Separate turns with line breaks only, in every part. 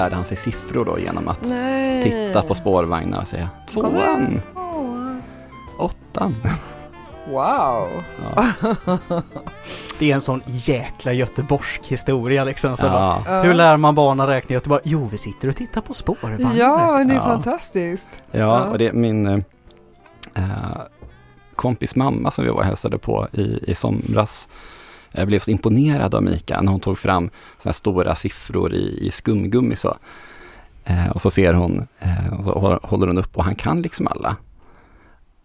lärde han sig siffror då genom att
Nej.
titta på spårvagnar och säga tvåan, åttan.
Wow.
Ja.
Det är en sån jäkla göteborgsk historia liksom. Så bara,
Ja.
Ja.
Hur lär man barn att räkna i Göteborg? Jo, vi sitter och tittar på spårvagnar.
Ja, det är
Ja.
fantastiskt.
ja,
Ja.
och det är min eh, eh, kompis mamma som vi var och hälsade på i, i somras Jag blev så imponerad av Mika när hon tog fram såna stora siffror i, i skumgummi så. Eh, och så ser hon, eh, och så hå- håller hon upp och han kan liksom alla.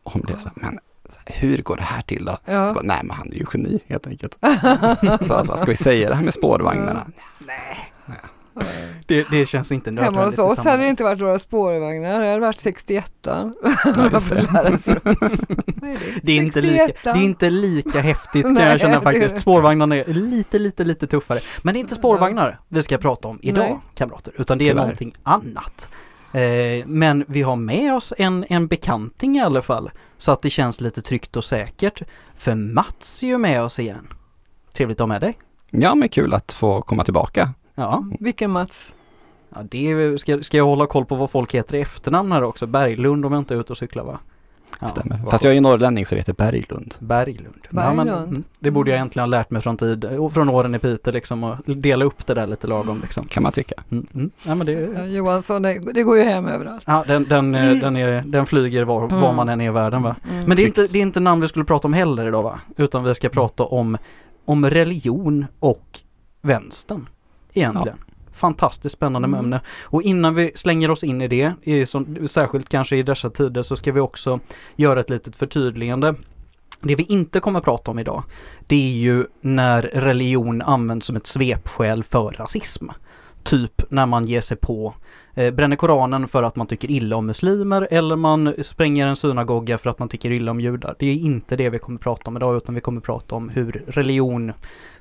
Och hon blev så här, men hur går det här till då?
Ja.
bara, Nej men han är ju geni helt enkelt. så vad ska vi säga det här med spårvagnarna?
Det, det känns inte
Hemma
nödvändigt
hos
i
oss hade det inte varit några spårvagnar, det hade varit 61
Ja, det.
Det är, inte lika, det är inte lika häftigt kan
Nej,
jag känna faktiskt. Spårvagnarna är lite, lite, lite tuffare. Men det är inte spårvagnar vi ska prata om idag
Nej.
kamrater, utan det är
Tyvärr.
någonting annat. Eh, men vi har med oss en, en bekanting i alla fall, så att det känns lite tryggt och säkert. För Mats är ju med oss igen. Trevligt att ha med dig.
Ja men kul att få komma tillbaka.
Ja,
Vilken Mats?
ja det är, ska, ska jag hålla koll på vad folk heter i efternamn här också? Berglund om jag inte är ute och cyklar va? Ja,
Stämmer. Fast jag är ju norrlänning så det heter Berglund.
Berglund. Ja, men,
Berglund.
mm, det borde jag egentligen ha lärt mig från tid, från åren i Piteå liksom och dela upp det där lite lagom liksom.
Kan man tycka.
Mm, mm. Ja men
Ja,
det,
Johansson, det, det går ju hem överallt.
ja, den, den, eh, den, är, den flyger var, var
Mm.
man än är i världen va.
Mm.
Men det är, inte, det är inte namn vi skulle prata om heller idag va? Utan vi ska prata om, om religion och vänstern egentligen. Fantastiskt spännande
Mm.
ämne. Och innan vi slänger oss in i det, i som, särskilt kanske i dessa tider, så ska vi också göra ett litet förtydligande. Det vi inte kommer prata om idag, det är ju när religion används som ett svepskäl för rasism. Typ när man ger sig på, eh, bränner Koranen för att man tycker illa om muslimer eller man spränger en synagoga för att man tycker illa om judar. Det är inte det vi kommer prata om idag utan vi kommer prata om hur religion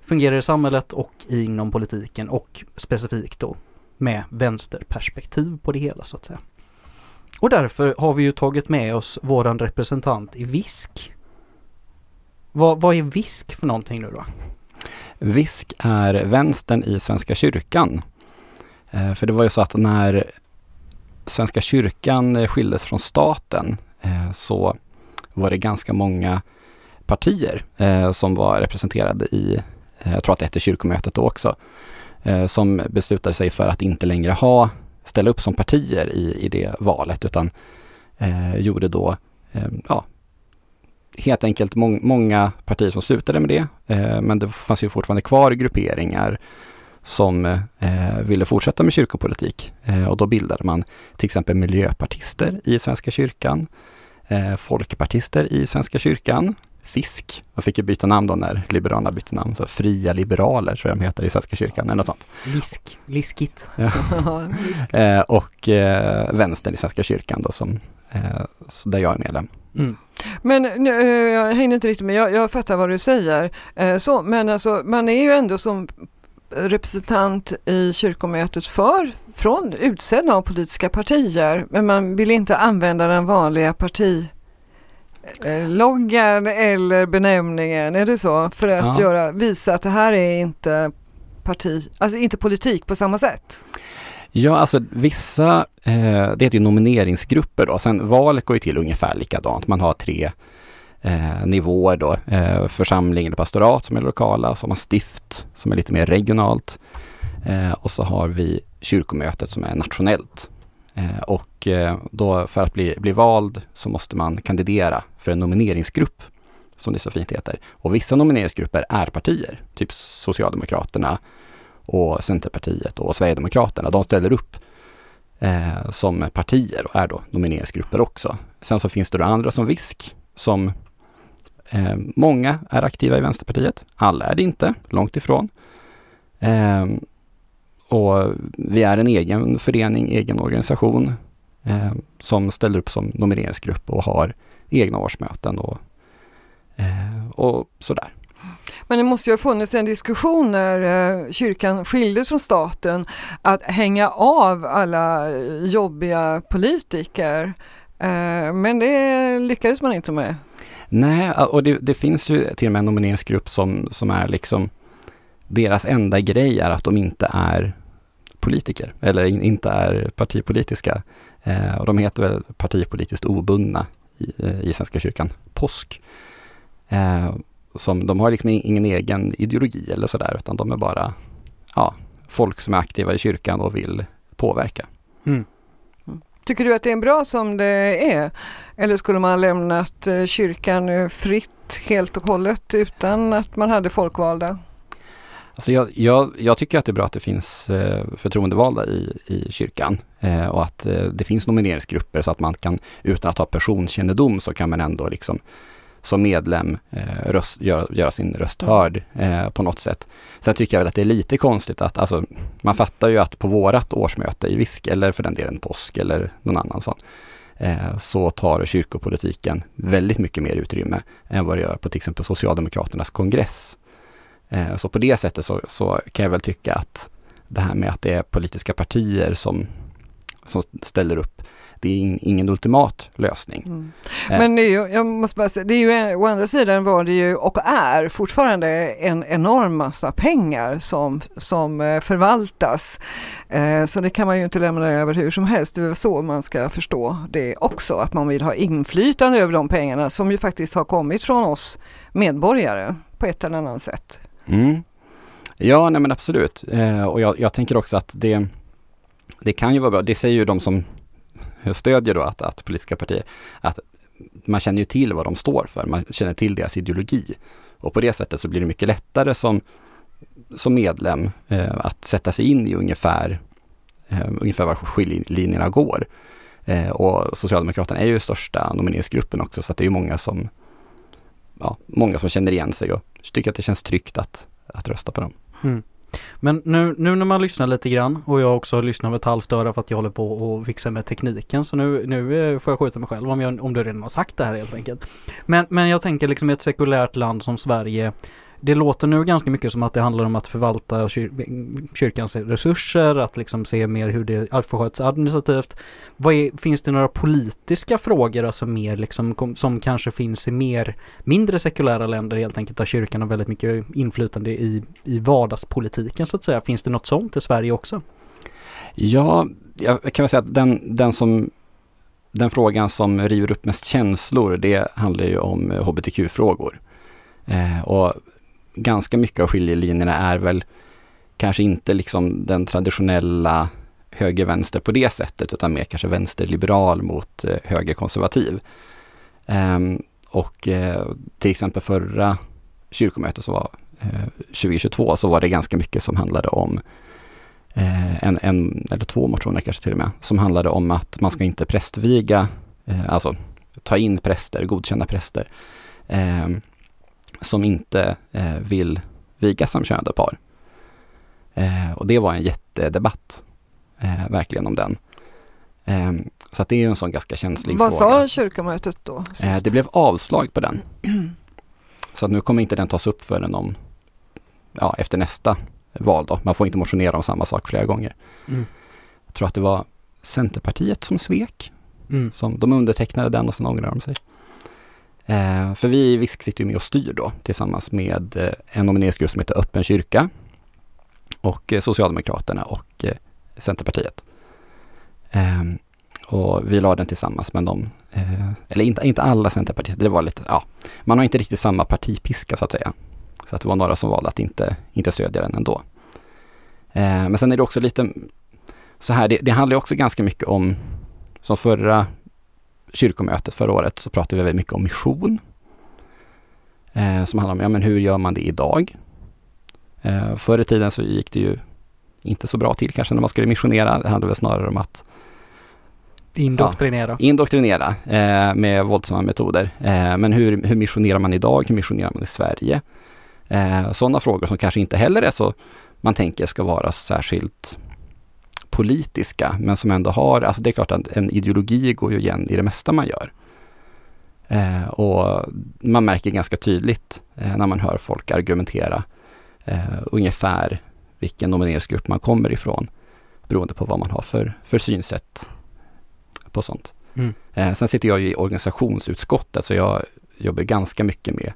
fungerar i samhället och inom politiken och specifikt då med vänsterperspektiv på det hela så att säga. Och därför har vi ju tagit med oss våran representant i VISK. Vad, vad är VISK för någonting nu då?
VISK är vänstern i Svenska kyrkan. Eh, för det var ju så att när Svenska kyrkan eh, skildes från staten eh, så var det ganska många partier som var representerade i, jag tror att det hette kyrkomötet då också, som beslutade sig för att inte längre ha, ställa upp som partier i, i det valet utan gjorde då, ja, helt enkelt må många partier som slutade med det. Men det fanns ju fortfarande kvar grupperingar som eh, ville fortsätta med kyrkopolitik. Eh, och då bildade man till exempel miljöpartister i Svenska kyrkan, eh, folkpartister i Svenska kyrkan, FISK. De fick ju byta namn då när Liberalerna bytte namn, så Fria Liberaler tror jag de heter i Svenska kyrkan, eller något sånt.
Lisk, liskigt.
Visst.
Eh, och eh, Vänstern i Svenska kyrkan då som, eh, där jag är medlem.
Mm.
Men jag hänger inte riktigt med, jag, jag fattar vad du säger. Så, men alltså, man är ju ändå som representant i kyrkomötet för, från utsedd av politiska partier, men man vill inte använda den vanliga partiloggan eller benämningen, är det så? För att
Ja.
göra, visa att det här är inte parti, alltså inte politik på samma sätt.
Ja, alltså vissa, eh, det heter ju nomineringsgrupper då. Sen valet går ju till ungefär likadant. Man har tre eh, nivåer då. Eh, församling eller pastorat som är lokala. Så har man stift som är lite mer regionalt. Eh, och så har vi kyrkomötet som är nationellt. Eh, och eh, då för att bli, bli vald så måste man kandidera för en nomineringsgrupp som det så fint heter. Och vissa nomineringsgrupper är partier, typ Socialdemokraterna, och Centerpartiet och Sverigedemokraterna, de ställer upp eh, som partier och är då nomineringsgrupper också. Sen så finns det då andra som VISK som eh, många är aktiva i Vänsterpartiet. Alla är det inte, långt ifrån. Eh, och vi är en egen förening, egen organisation eh, som ställer upp som nomineringsgrupp och har egna årsmöten och, eh, och sådär.
Men det måste ju ha funnits en diskussion när eh, kyrkan skildes från staten att hänga av alla eh, jobbiga politiker. Eh, men det lyckades man inte med.
Nej, och det, det finns ju till och med en nomineringsgrupp som, som är liksom deras enda grej är att de inte är politiker eller in, inte är partipolitiska. Eh, och de heter väl partipolitiskt obundna i, eh, i Svenska kyrkan, påsk. Eh, som, de har liksom ingen egen ideologi eller sådär utan de är bara ja, folk som är aktiva i kyrkan och vill påverka.
Mm.
Tycker du att det är bra som det är? Eller skulle man ha lämnat eh, kyrkan eh, fritt helt och hållet utan att man hade folkvalda?
Alltså jag, jag, jag, tycker att det är bra att det finns eh, förtroendevalda i, i kyrkan eh, och att eh, det finns nomineringsgrupper så att man kan, utan att ha personkännedom, så kan man ändå liksom som medlem eh, röst, göra, göra, sin röst hörd eh, på något sätt. Sen tycker jag väl att det är lite konstigt att, alltså, man fattar ju att på vårat årsmöte i VISK, eller för den delen påsk eller någon annan sån, eh, så tar kyrkopolitiken väldigt mycket mer utrymme än vad det gör på till exempel Socialdemokraternas kongress. Eh, så på det sättet så, så, kan jag väl tycka att det här med att det är politiska partier som, som ställer upp det är ingen ultimat lösning. Mm.
Eh. Men det är ju, jag måste bara säga, det är ju å andra sidan var det ju och är fortfarande en enorm massa pengar som, som eh, förvaltas. Eh, så det kan man ju inte lämna över hur som helst. Det är så man ska förstå det också, att man vill ha inflytande över de pengarna som ju faktiskt har kommit från oss medborgare på ett eller annat sätt.
Mm. Ja, nej men absolut. Eh, och jag, jag tänker också att det, det kan ju vara bra. Det säger ju de som stödjer då att, att politiska partier, att man känner ju till vad de står för, man känner till deras ideologi. Och på det sättet så blir det mycket lättare som, som medlem eh, att sätta sig in i ungefär, eh, ungefär var skiljelinjerna går. Eh, och Socialdemokraterna är ju största nomineringsgruppen också så att det är många som, ja, många som känner igen sig och tycker att det känns tryggt att, att rösta på dem.
Mm. Men nu, nu när man lyssnar lite grann och jag också lyssnar med ett halvt öra för att jag håller på och fixar med tekniken så nu, nu eh, får jag skjuta mig själv om, jag, om du redan har sagt det här helt enkelt. Men, men jag tänker liksom i ett sekulärt land som Sverige det låter nu ganska mycket som att det handlar om att förvalta kyr kyrkans resurser, att liksom se mer hur det sköts administrativt. Är, finns det några politiska frågor, alltså mer liksom, som kanske finns i mer mindre sekulära länder helt enkelt, där kyrkan har väldigt mycket inflytande i, i vardagspolitiken så att säga. Finns det något sånt i Sverige också?
Ja, jag kan väl säga att den, den som den frågan som river upp mest känslor, det handlar ju om hbtq-frågor. Eh, och ganska mycket av skiljelinjerna är väl kanske inte liksom den traditionella höger-vänster på det sättet utan mer kanske vänsterliberal mot eh, högerkonservativ. Ehm, och eh, till exempel förra kyrkomötet som var eh, 2022 så var det ganska mycket som handlade om eh, en, en eller två motioner kanske till och med, som handlade om att man ska inte prästviga, eh, alltså ta in präster, godkända präster. Ehm, som inte eh, vill vigas som könade par. Eh, och det var en jättedebatt, eh, verkligen om den. Eh, så att det är ju en sån ganska känslig
Vad
fråga.
Vad sa kyrkomötet då?
Eh, det blev avslag på den. så att nu kommer inte den tas upp förrän om, ja, efter nästa val då. Man får inte motionera om samma sak flera gånger. Mm. Jag tror att det var Centerpartiet som svek. Mm. Som, de undertecknade den och sen ångrade de sig. Eh, för vi i VISK sitter ju med och styr då tillsammans med eh, en nomineringsgrupp som heter Öppen kyrka och eh, Socialdemokraterna och eh, Centerpartiet. Ehm, och vi la den tillsammans med dem, eh, eller inte, inte alla centerpartister, det var lite, ja, man har inte riktigt samma partipiska så att säga. Så att det var några som valde att inte, inte stödja den ändå. Eh, men sen är det också lite så här, det, det handlar också ganska mycket om, som förra kyrkomötet förra året så pratade vi väldigt mycket om mission. Eh, som handlar om, ja men hur gör man det idag? Eh, förr i tiden så gick det ju inte så bra till kanske när man skulle missionera. Det handlade väl snarare om att
Indoktrinera.
Ja, indoktrinera eh, med våldsamma metoder. Eh, men hur, hur missionerar man idag? Hur missionerar man i Sverige? Eh, sådana frågor som kanske inte heller är så man tänker ska vara särskilt politiska, men som ändå har, alltså det är klart att en ideologi går ju igen i det mesta man gör. Eh, och man märker ganska tydligt eh, när man hör folk argumentera eh, ungefär vilken nomineringsgrupp man kommer ifrån beroende på vad man har för, för synsätt på sånt. Mm. Eh, sen sitter jag ju i organisationsutskottet så jag jobbar ganska mycket med,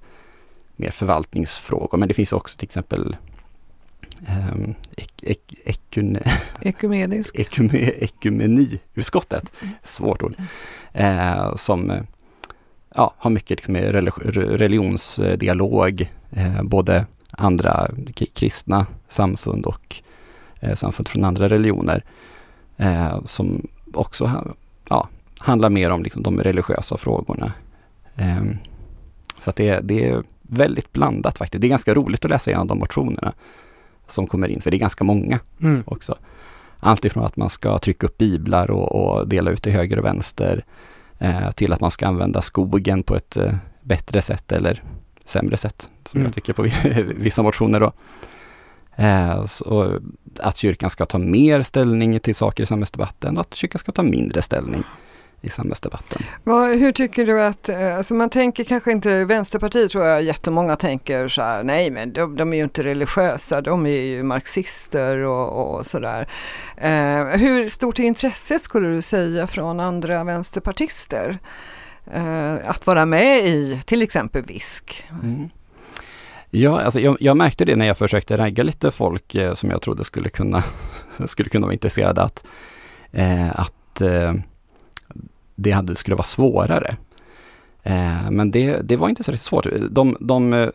med förvaltningsfrågor men det finns också till exempel um, ek, ek, ekune,
Ekumenisk.
ekume, ekumeniutskottet, svårt ord, eh, som eh, ja, har mycket liksom med religionsdialog, eh, både andra kristna samfund och eh, samfund från andra religioner, som också ja, handlar mer om liksom, de religiösa frågorna. Eh, så att det, det är väldigt blandat faktiskt. Det är ganska roligt att läsa igenom de motionerna som kommer in, för det är ganska många
Mm.
också. Allt ifrån att man ska trycka upp biblar och, och dela ut till höger och vänster eh, till att man ska använda skogen på ett eh, bättre sätt eller sämre sätt, som
Mm.
jag tycker på vissa motioner då. Eh, så att kyrkan ska ta mer ställning till saker i samhällsdebatten och att kyrkan ska ta mindre ställning i samhällsdebatten.
Vad, hur tycker du att, eh, alltså man tänker kanske inte, Vänsterpartiet tror jag jättemånga tänker så här, nej men de, de är ju inte religiösa, de är ju marxister och, och sådär. Eh, hur stort är intresset skulle du säga från andra vänsterpartister? Eh, att vara med i till exempel VISK?
Mm. Ja, alltså jag, jag märkte det när jag försökte ragga lite folk eh, som jag trodde skulle kunna, skulle kunna vara intresserade att, eh, att eh, det hade, skulle vara svårare. Eh, men det, det var inte så riktigt svårt. De, de, eh,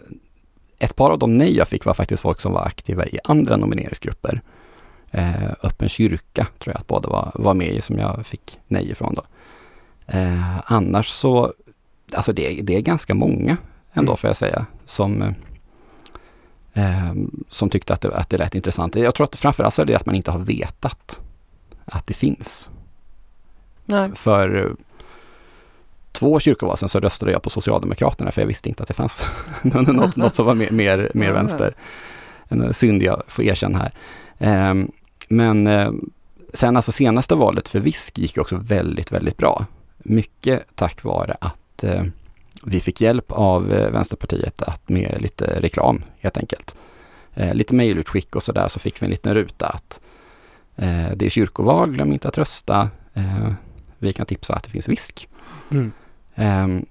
ett par av de nej jag fick var faktiskt folk som var aktiva i andra nomineringsgrupper. Eh, Öppen kyrka tror jag att båda var, var med i som jag fick nej ifrån då. Eh, annars så, alltså det, det är ganska många ändå
Mm.
får jag säga, som, eh, som tyckte att det, att det lät intressant. Jag tror att framförallt så är det att man inte har vetat att det finns.
Nej.
För eh, två kyrkoval sedan så röstade jag på Socialdemokraterna för jag visste inte att det fanns något, något som var mer, mer, mer vänster. En synd jag får erkänna här. Ehm, men eh, sen alltså senaste valet för VISK gick också väldigt, väldigt bra. Mycket tack vare att eh, vi fick hjälp av eh, Vänsterpartiet att med lite reklam helt enkelt. Eh, lite mejlutskick och sådär så fick vi en liten ruta att eh, det är kyrkoval, glöm inte att rösta. Vi kan tipsa att det finns VISK.
Mm.
Ehm,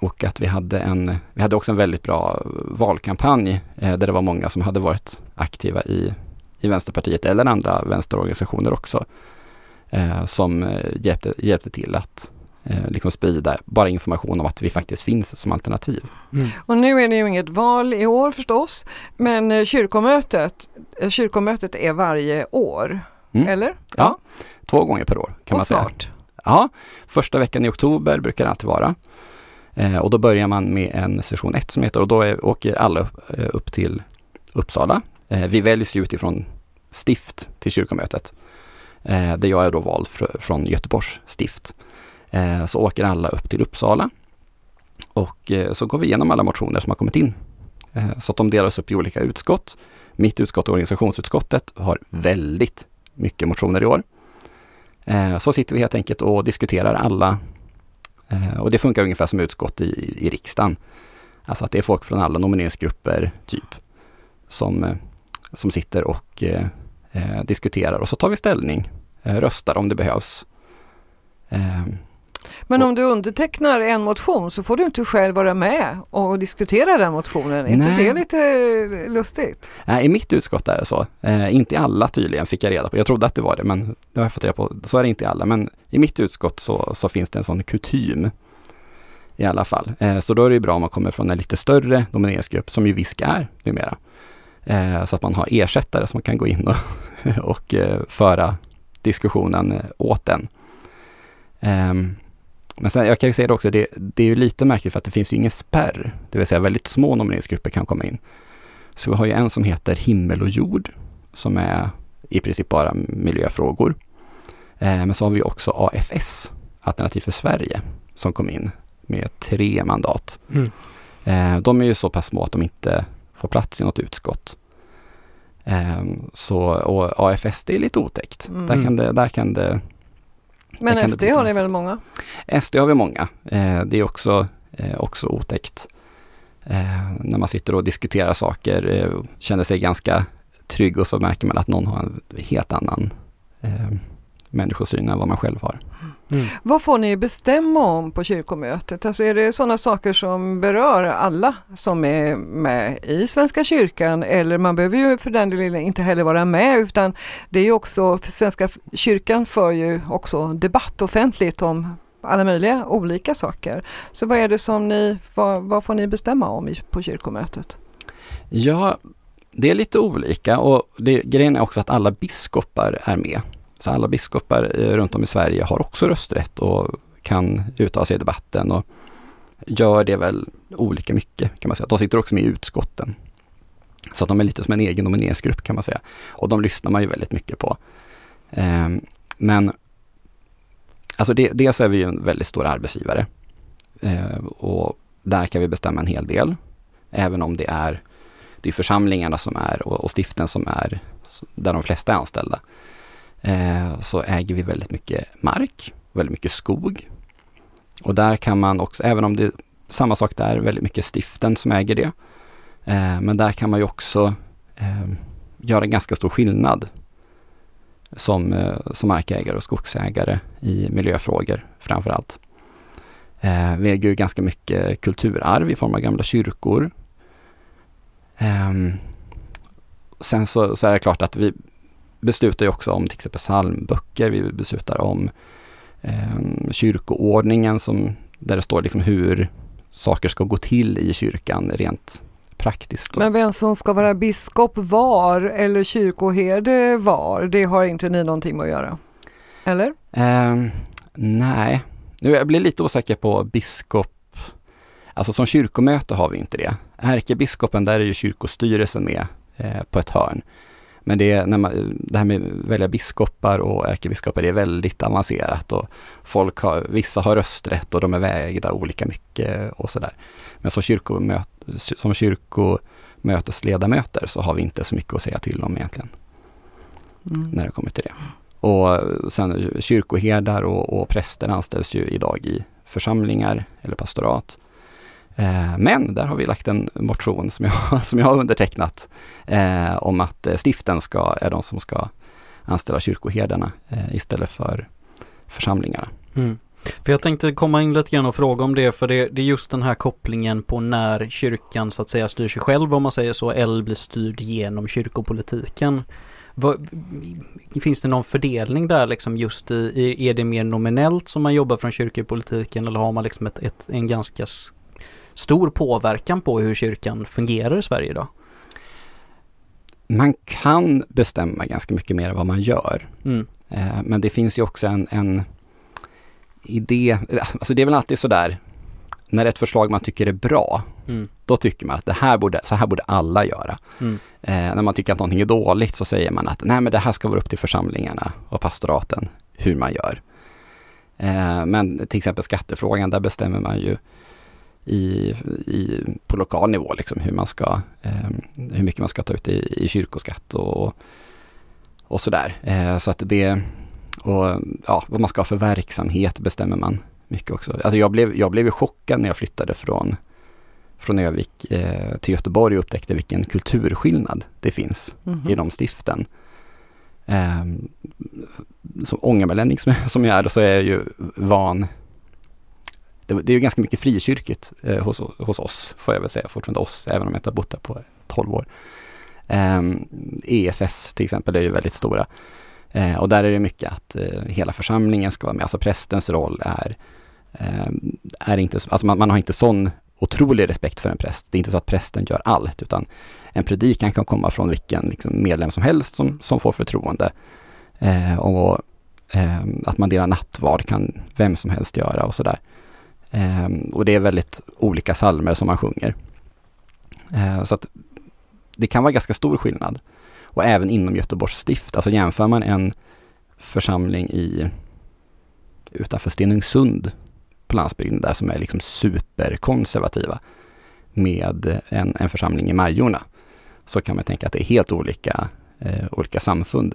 och att vi hade en, vi hade också en väldigt bra valkampanj eh, där det var många som hade varit aktiva i, i Vänsterpartiet eller andra vänsterorganisationer också. Eh, som eh, hjälpte, hjälpte till att eh, liksom sprida bara information om att vi faktiskt finns som alternativ.
Mm.
Och nu är det ju inget val i år förstås, men eh, kyrkomötet, eh, kyrkomötet är varje år,
Mm.
eller?
Ja, Två gånger per år kan
och
man säga. Ja, första veckan i oktober brukar det alltid vara. Eh, och då börjar man med en session 1 som heter, och då är, åker alla upp, eh, upp till Uppsala. Eh, vi väljs ju utifrån stift till kyrkomötet. Eh, där jag är då vald fr- från Göteborgs stift. Eh, så åker alla upp till Uppsala. Och eh, så går vi igenom alla motioner som har kommit in. Eh, så att de delas upp i olika utskott. Mitt utskott, organisationsutskottet, har väldigt mycket motioner i år. Eh, så sitter vi helt enkelt och diskuterar alla eh, och det funkar ungefär som utskott i, i riksdagen. Alltså att det är folk från alla nomineringsgrupper typ som, eh, som sitter och eh, diskuterar och så tar vi ställning, eh, röstar om det behövs. Eh,
men
Och-
om du undertecknar en motion så får du inte själv vara med och diskutera den motionen. Är inte det lite eh, lustigt?
Nej, I mitt utskott är det så. Eh, inte i alla tydligen fick jag reda på. Jag trodde att det var det, men det har jag fått reda på. Så är det inte i alla. Men i mitt utskott så, så finns det en sån kutym i alla fall. Eh, så då är det ju bra om man kommer från en lite större nomineringsgrupp, som ju VISK är numera. Eh, så att man har ersättare som kan gå in och, och eh, föra diskussionen eh, åt den. Men sen, jag kan ju säga det också, det, det är ju lite märkligt för att det finns ju ingen spärr. Det vill säga väldigt små nomineringsgrupper kan komma in. Så vi har ju en som heter Himmel och jord som är i princip bara miljöfrågor. Eh, men så har vi också AFS, Alternativ för Sverige, som kom in med tre mandat.
Mm.
Eh, de är ju så pass små att de inte får plats i något utskott. Eh, så, och AFS det är lite otäckt.
Mm.
Där kan det, där kan det
Men SD har ni väl många?
SD har vi många. Eh, det är också, eh, också otäckt. Eh, när man sitter och diskuterar saker, känner sig ganska trygg och så märker man att någon har en helt annan människosyn än vad man själv har.
Mm. Vad får ni bestämma om på kyrkomötet? Alltså är det sådana saker som berör alla som är med i Svenska kyrkan eller man behöver ju för den delen inte heller vara med utan det är ju också, Svenska kyrkan för ju också debatt offentligt om alla möjliga olika saker. Så vad är det som ni, vad, vad får ni bestämma om på kyrkomötet?
Ja, det är lite olika och det, grejen är också att alla biskopar är med. Så alla biskopar eh, runt om i Sverige har också rösträtt och kan uttala sig i debatten och gör det väl olika mycket kan man säga. De sitter också med i utskotten. Så att de är lite som en egen nomineringsgrupp kan man säga. Och de lyssnar man ju väldigt mycket på. Ehm, men alltså det, dels är vi ju en väldigt stor arbetsgivare. Eh, och där kan vi bestämma en hel del. Även om det är, det är församlingarna som är och, och stiften som är där de flesta är anställda eh, så äger vi väldigt mycket mark, väldigt mycket skog. Och där kan man också, även om det är samma sak där, väldigt mycket stiften som äger det. Eh, men där kan man ju också eh, göra en ganska stor skillnad som, eh, som markägare och skogsägare i miljöfrågor framför allt. Eh, vi äger ju ganska mycket kulturarv i form av gamla kyrkor. Eh, sen så, så är det klart att vi, beslutar ju också om till exempel psalmböcker, vi beslutar om eh, kyrkoordningen som, där det står liksom hur saker ska gå till i kyrkan rent praktiskt.
Men vem som ska vara biskop var eller kyrkoherde var, det har inte ni någonting med att göra? Eller?
Eh, nej, nu jag blir lite osäker på biskop Alltså som kyrkomöte har vi inte det. Ärkebiskopen, där är ju kyrkostyrelsen med eh, på ett hörn. Men det, är, när man, det här med att välja biskopar och ärkebiskopar, det är väldigt avancerat och folk har, vissa har rösträtt och de är vägda olika mycket och sådär. Men som, kyrkomöt, som kyrkomötesledamöter så har vi inte så mycket att säga till om egentligen. Mm. När det kommer till det. Och sen kyrkoherdar och, och präster anställs ju idag i församlingar eller pastorat. Eh, men där har vi lagt en motion som jag, som jag har undertecknat eh, om att eh, stiften ska, är de som ska anställa kyrkoherdarna eh, istället för församlingarna.
Mm. För jag tänkte komma in lite grann och fråga om det, för det, det, är just den här kopplingen på när kyrkan så att säga styr sig själv om man säger så, eller blir styrd genom kyrkopolitiken. Vad, finns det någon fördelning där liksom just i, är det mer nominellt som man jobbar från kyrkopolitiken eller har man liksom ett, ett, en ganska stor påverkan på hur kyrkan fungerar i Sverige idag?
Man kan bestämma ganska mycket mer vad man gör. Mm. Eh, men det finns ju också en, en idé, alltså det är väl alltid sådär, när ett förslag man tycker är bra, mm. då tycker man att det här borde, så här borde alla göra. Mm. Eh, när man tycker att någonting är dåligt så säger man att nej men det här ska vara upp till församlingarna och pastoraten hur man gör. Eh, men till exempel skattefrågan, där bestämmer man ju i, i, på lokal nivå, liksom, hur, man ska, eh, hur mycket man ska ta ut i, i kyrkoskatt och, och sådär. Eh, så att det, och ja, vad man ska ha för verksamhet bestämmer man mycket också. Alltså jag blev, jag blev chockad när jag flyttade från, från Övik eh, till Göteborg och upptäckte vilken kulturskillnad det finns mm i de stiften. Eh, som ångermanlänning som, som jag är, så är jag ju van det, det är ju ganska mycket frikyrkligt eh, hos, hos oss, får jag väl säga, fortfarande oss, även om jag inte har bott där på 12 år. Eh, EFS till exempel är ju väldigt stora. Eh, och där är det mycket att eh, hela församlingen ska vara med, alltså prästens roll är, ehm, är inte, alltså man, man, har inte sån otrolig respekt för en präst. Det är inte så att prästen gör allt, utan en predikan kan komma från vilken liksom, medlem som helst som, som får förtroende. Eh, och eh, att man delar nattvard kan vem som helst göra och sådär. Eh, och det är väldigt olika salmer som man sjunger. Eh, så att det kan vara ganska stor skillnad. Och även inom Göteborgs stift, alltså jämför man en församling i utanför Stenungsund på landsbygden där som är liksom superkonservativa med en, en församling i Majorna så kan man tänka att det är helt olika, eh, olika samfund.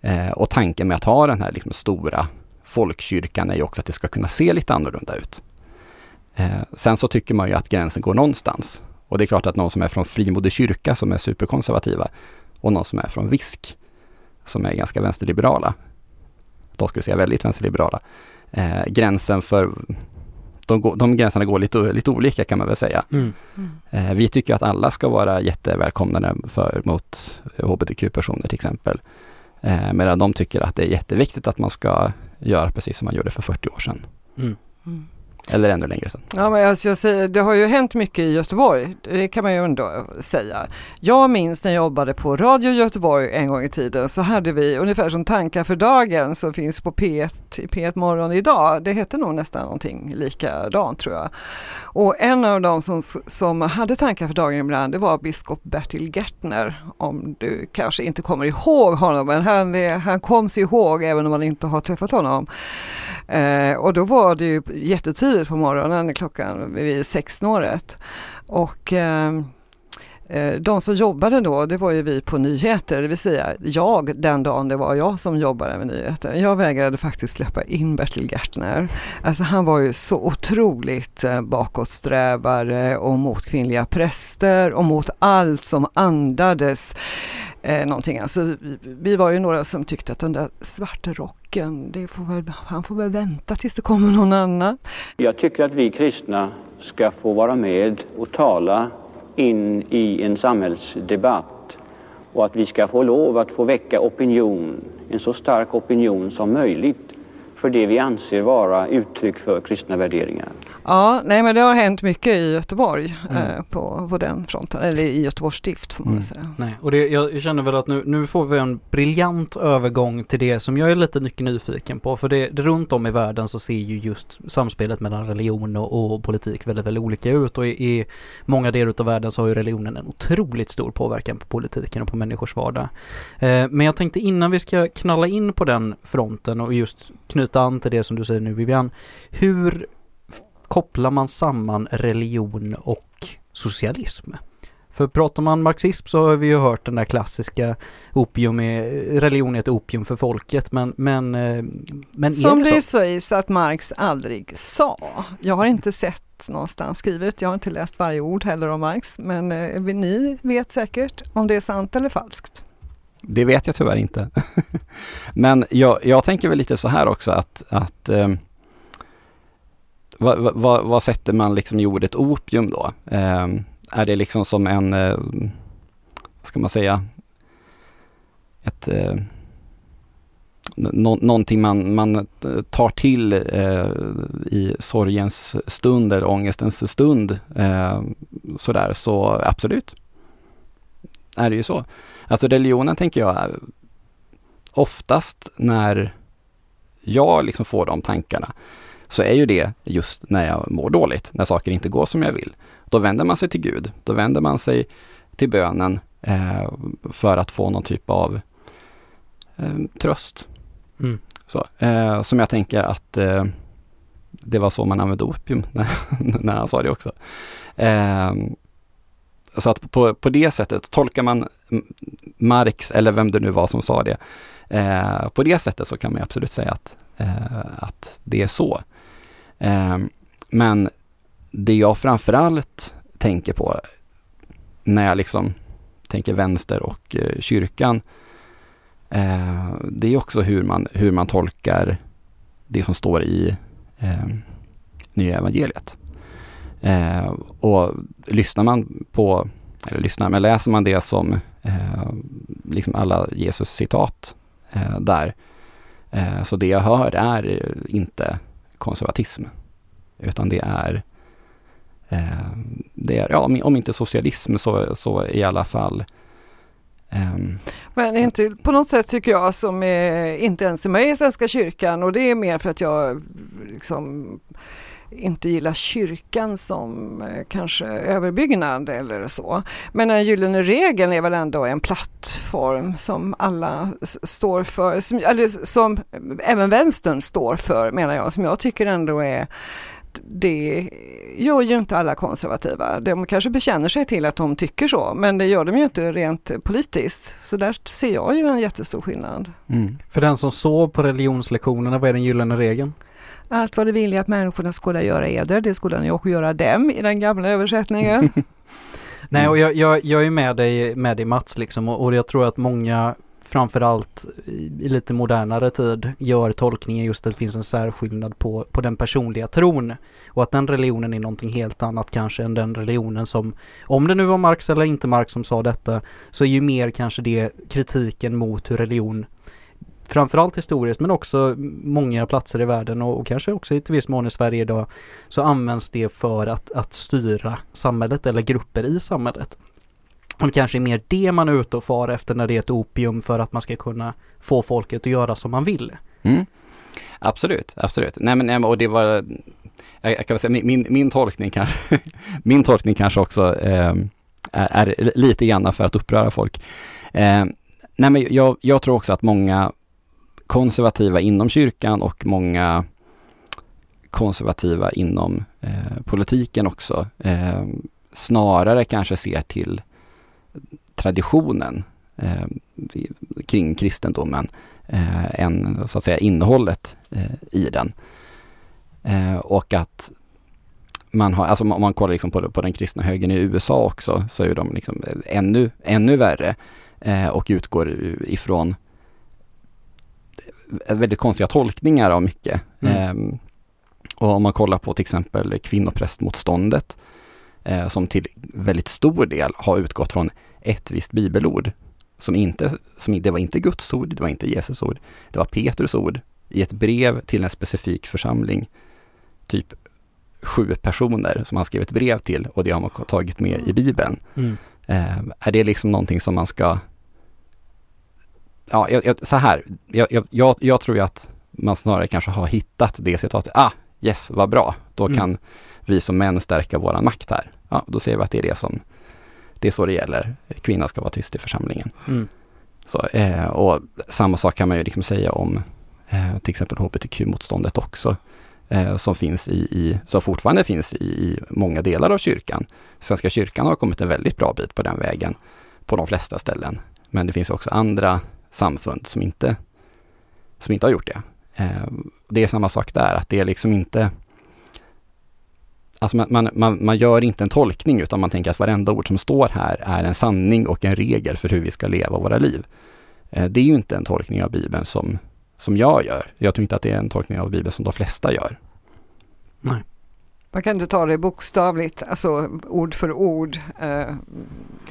Eh, och tanken med att ha den här liksom stora folkkyrkan är ju också att det ska kunna se lite annorlunda ut. Eh, sen så tycker man ju att gränsen går någonstans. Och det är klart att någon som är från Frimodig kyrka som är superkonservativa och någon som är från VISK som är ganska vänsterliberala. de skulle säga väldigt vänsterliberala, eh, gränsen för de, går, de gränserna går lite, lite olika kan man väl säga.
Mm.
Eh, vi tycker att alla ska vara jättevälkomnande för, mot hbtq-personer till exempel. Eh, medan de tycker att det är jätteviktigt att man ska göra precis som man gjorde för 40 år sedan.
Mm.
Mm.
Eller ännu längre sedan.
Ja, men alltså jag säger, det har ju hänt mycket i Göteborg, det kan man ju ändå säga. Jag minns när jag jobbade på Radio Göteborg en gång i tiden så hade vi ungefär som Tankar för dagen som finns på P1, P1 Morgon idag. Det hette nog nästan någonting likadant tror jag. Och en av de som, som hade Tankar för dagen ibland det var biskop Bertil Gärtner. Om du kanske inte kommer ihåg honom men han, han kom sig ihåg även om man inte har träffat honom. Eh, och då var det ju jättetydligt jättetidigt på morgonen klockan vid sexsnåret. Och eh, Eh, de som jobbade då, det var ju vi på nyheter, det vill säga jag den dagen det var jag som jobbade med nyheter. Jag vägrade faktiskt släppa in Bertil Gärtner. Alltså han var ju så otroligt eh, bakåtsträvare och mot kvinnliga präster och mot allt som andades eh, någonting. Alltså, vi, vi var ju några som tyckte att den där svarta rocken, det får väl, han får väl vänta tills det kommer någon annan.
Jag tycker att vi kristna ska få vara med och tala in i en samhällsdebatt och att vi ska få lov att få väcka opinion, en så stark opinion som möjligt för det vi anser vara uttryck för kristna värderingar.
Ja, nej men det har hänt mycket i Göteborg
Mm.
eh, på, på den fronten, eller i Göteborgs stift får man
Mm.
säga.
Nej, och det, jag känner väl att nu, nu får vi en briljant övergång till det som jag är lite mycket nyfiken på. För det, runt om i världen så ser ju just samspelet mellan religion och, och politik väldigt, väldigt olika ut. Och i, i många delar av världen så har ju religionen en otroligt stor påverkan på politiken och på människors vardag. Eh, men jag tänkte innan vi ska knalla in på den fronten och just knyta an till det som du säger nu Vivian. Hur kopplar man samman religion och socialism? För pratar man marxism så har vi ju hört den där klassiska opium är, religion är ett opium för folket men, men, eh, men
Som
är det
sägs att Marx aldrig sa. Jag har inte sett någonstans skrivet, jag har inte läst varje ord heller om Marx, men eh, ni vet säkert om det är sant eller falskt.
Det vet jag tyvärr inte. Men jag, jag tänker väl lite så här också att, att eh, vad, vad, vad sätter man liksom i ordet opium då? Eh, är det liksom som en, eh, vad ska man säga, ett eh, nå, någonting man, man eh, tar till eh, i sorgens stund eller ångestens stund eh, sådär, så absolut är det ju så. Alltså religionen tänker jag oftast när jag liksom får de tankarna så är ju det just när jag mår dåligt, när saker inte går som jag vill. Då vänder man sig till Gud, då vänder man sig till bönen eh, för att få någon typ av eh, tröst.
Mm.
Så, eh, som jag tänker att eh, det var så man använde opium när, när han sa det också. Eh, så att på, på det sättet tolkar man Marx eller vem det nu var som sa det. Eh, på det sättet så kan man absolut säga att, eh, att det är så. Eh, men det jag framförallt tänker på när jag liksom tänker vänster och eh, kyrkan eh, det är också hur man, hur man tolkar det som står i eh, Nya Evangeliet. Eh, och lyssnar man på, eller lyssnar, men läser man det som eh, liksom alla Jesus citat eh, där, eh, så det jag hör är inte konservatism, utan det är eh, det är, ja, om- om inte socialism så, så i alla fall ehm,
Men inte på något sätt tycker jag som är, inte ens är med i Svenska kyrkan och det är mer för att jag liksom inte gillar kyrkan som eh, kanske överbyggnad eller så. Men den gyllene regeln är väl ändå en plattform som alla står för, som, eller som även vänstern står för menar jag, som jag tycker ändå är det gör ju inte alla konservativa. De kanske bekänner sig till att de tycker så, men det gör de ju inte rent politiskt. Så där ser jag ju en jättestor skillnad.
mm.
För den som sov på religionslektionerna, vad är den gyllene regeln?
Allt vad det vill att människorna skulle göra eder, det skulle ni också göra dem i den gamla översättningen.
Nej, och jag, jag, jag är med dig, med dig Mats liksom och, och jag tror att många framförallt i, i lite modernare tid gör tolkningen just att det finns en särskillnad på, på den personliga tron. Och att den religionen är någonting helt annat kanske än den religionen som, om det nu var Marx eller inte Marx som sa detta, så är ju mer kanske det kritiken mot hur religion framförallt historiskt men också många platser i världen och, och kanske också i ett visst mån i Sverige idag så används det för att, att styra samhället eller grupper i samhället. Och det kanske är mer det man är ute och far efter när det är ett opium för att man ska kunna få folket att göra som man vill.
Mm. Absolut, absolut. Nej men, och det var, jag, jag kan säga min, min tolkning kanske, min tolkning kanske också eh, är, är, lite grann för att uppröra folk. Eh, nej men jag, jag tror också att många konservativa inom kyrkan och många konservativa inom eh, politiken också eh, snarare kanske ser till traditionen eh, kring kristendomen eh, än så att säga innehållet eh, i den. Eh, och att man har, alltså om man kollar liksom på, på den kristna högern i USA också så är de liksom eh, ännu, ännu värre eh, och utgår ifrån väldigt konstiga tolkningar av mycket. Mm. Eh, och om man kollar på till exempel kvinnoprästmotståndet eh, som till väldigt stor del har utgått från ett visst bibelord som inte, som, det var inte Guds ord, det var inte Jesus ord, det var Petrus ord i ett brev till en specifik församling. Typ sju personer som han skrev ett brev till och det har man tagit med i Bibeln. Mm. Eh, är det liksom någonting som man ska Ja, jag, så här, jag, jag, jag tror ju att man snarare kanske har hittat det citatet. Ah, yes, vad bra. Då mm. kan vi som män stärka våran makt här. Ja, då ser vi att det är det som det är så det gäller. Kvinnan ska vara tyst i församlingen. Mm. Så, eh, och samma sak kan man ju liksom säga om eh, till exempel hbtq-motståndet också. Eh, som finns i, i, som fortfarande finns i, i, många delar av kyrkan. Svenska kyrkan har kommit en väldigt bra bit på den vägen på de flesta ställen. Men det finns också andra samfund som inte, som inte har gjort det. Eh, det är samma sak där, att det är liksom inte Alltså man, man, man, man, gör inte en tolkning utan man tänker att varenda ord som står här är en sanning och en regel för hur vi ska leva våra liv. Eh, det är ju inte en tolkning av Bibeln som, som jag gör. Jag tror inte att det är en tolkning av Bibeln som de flesta gör.
Nej.
Man kan inte ta det bokstavligt, alltså ord för ord eh,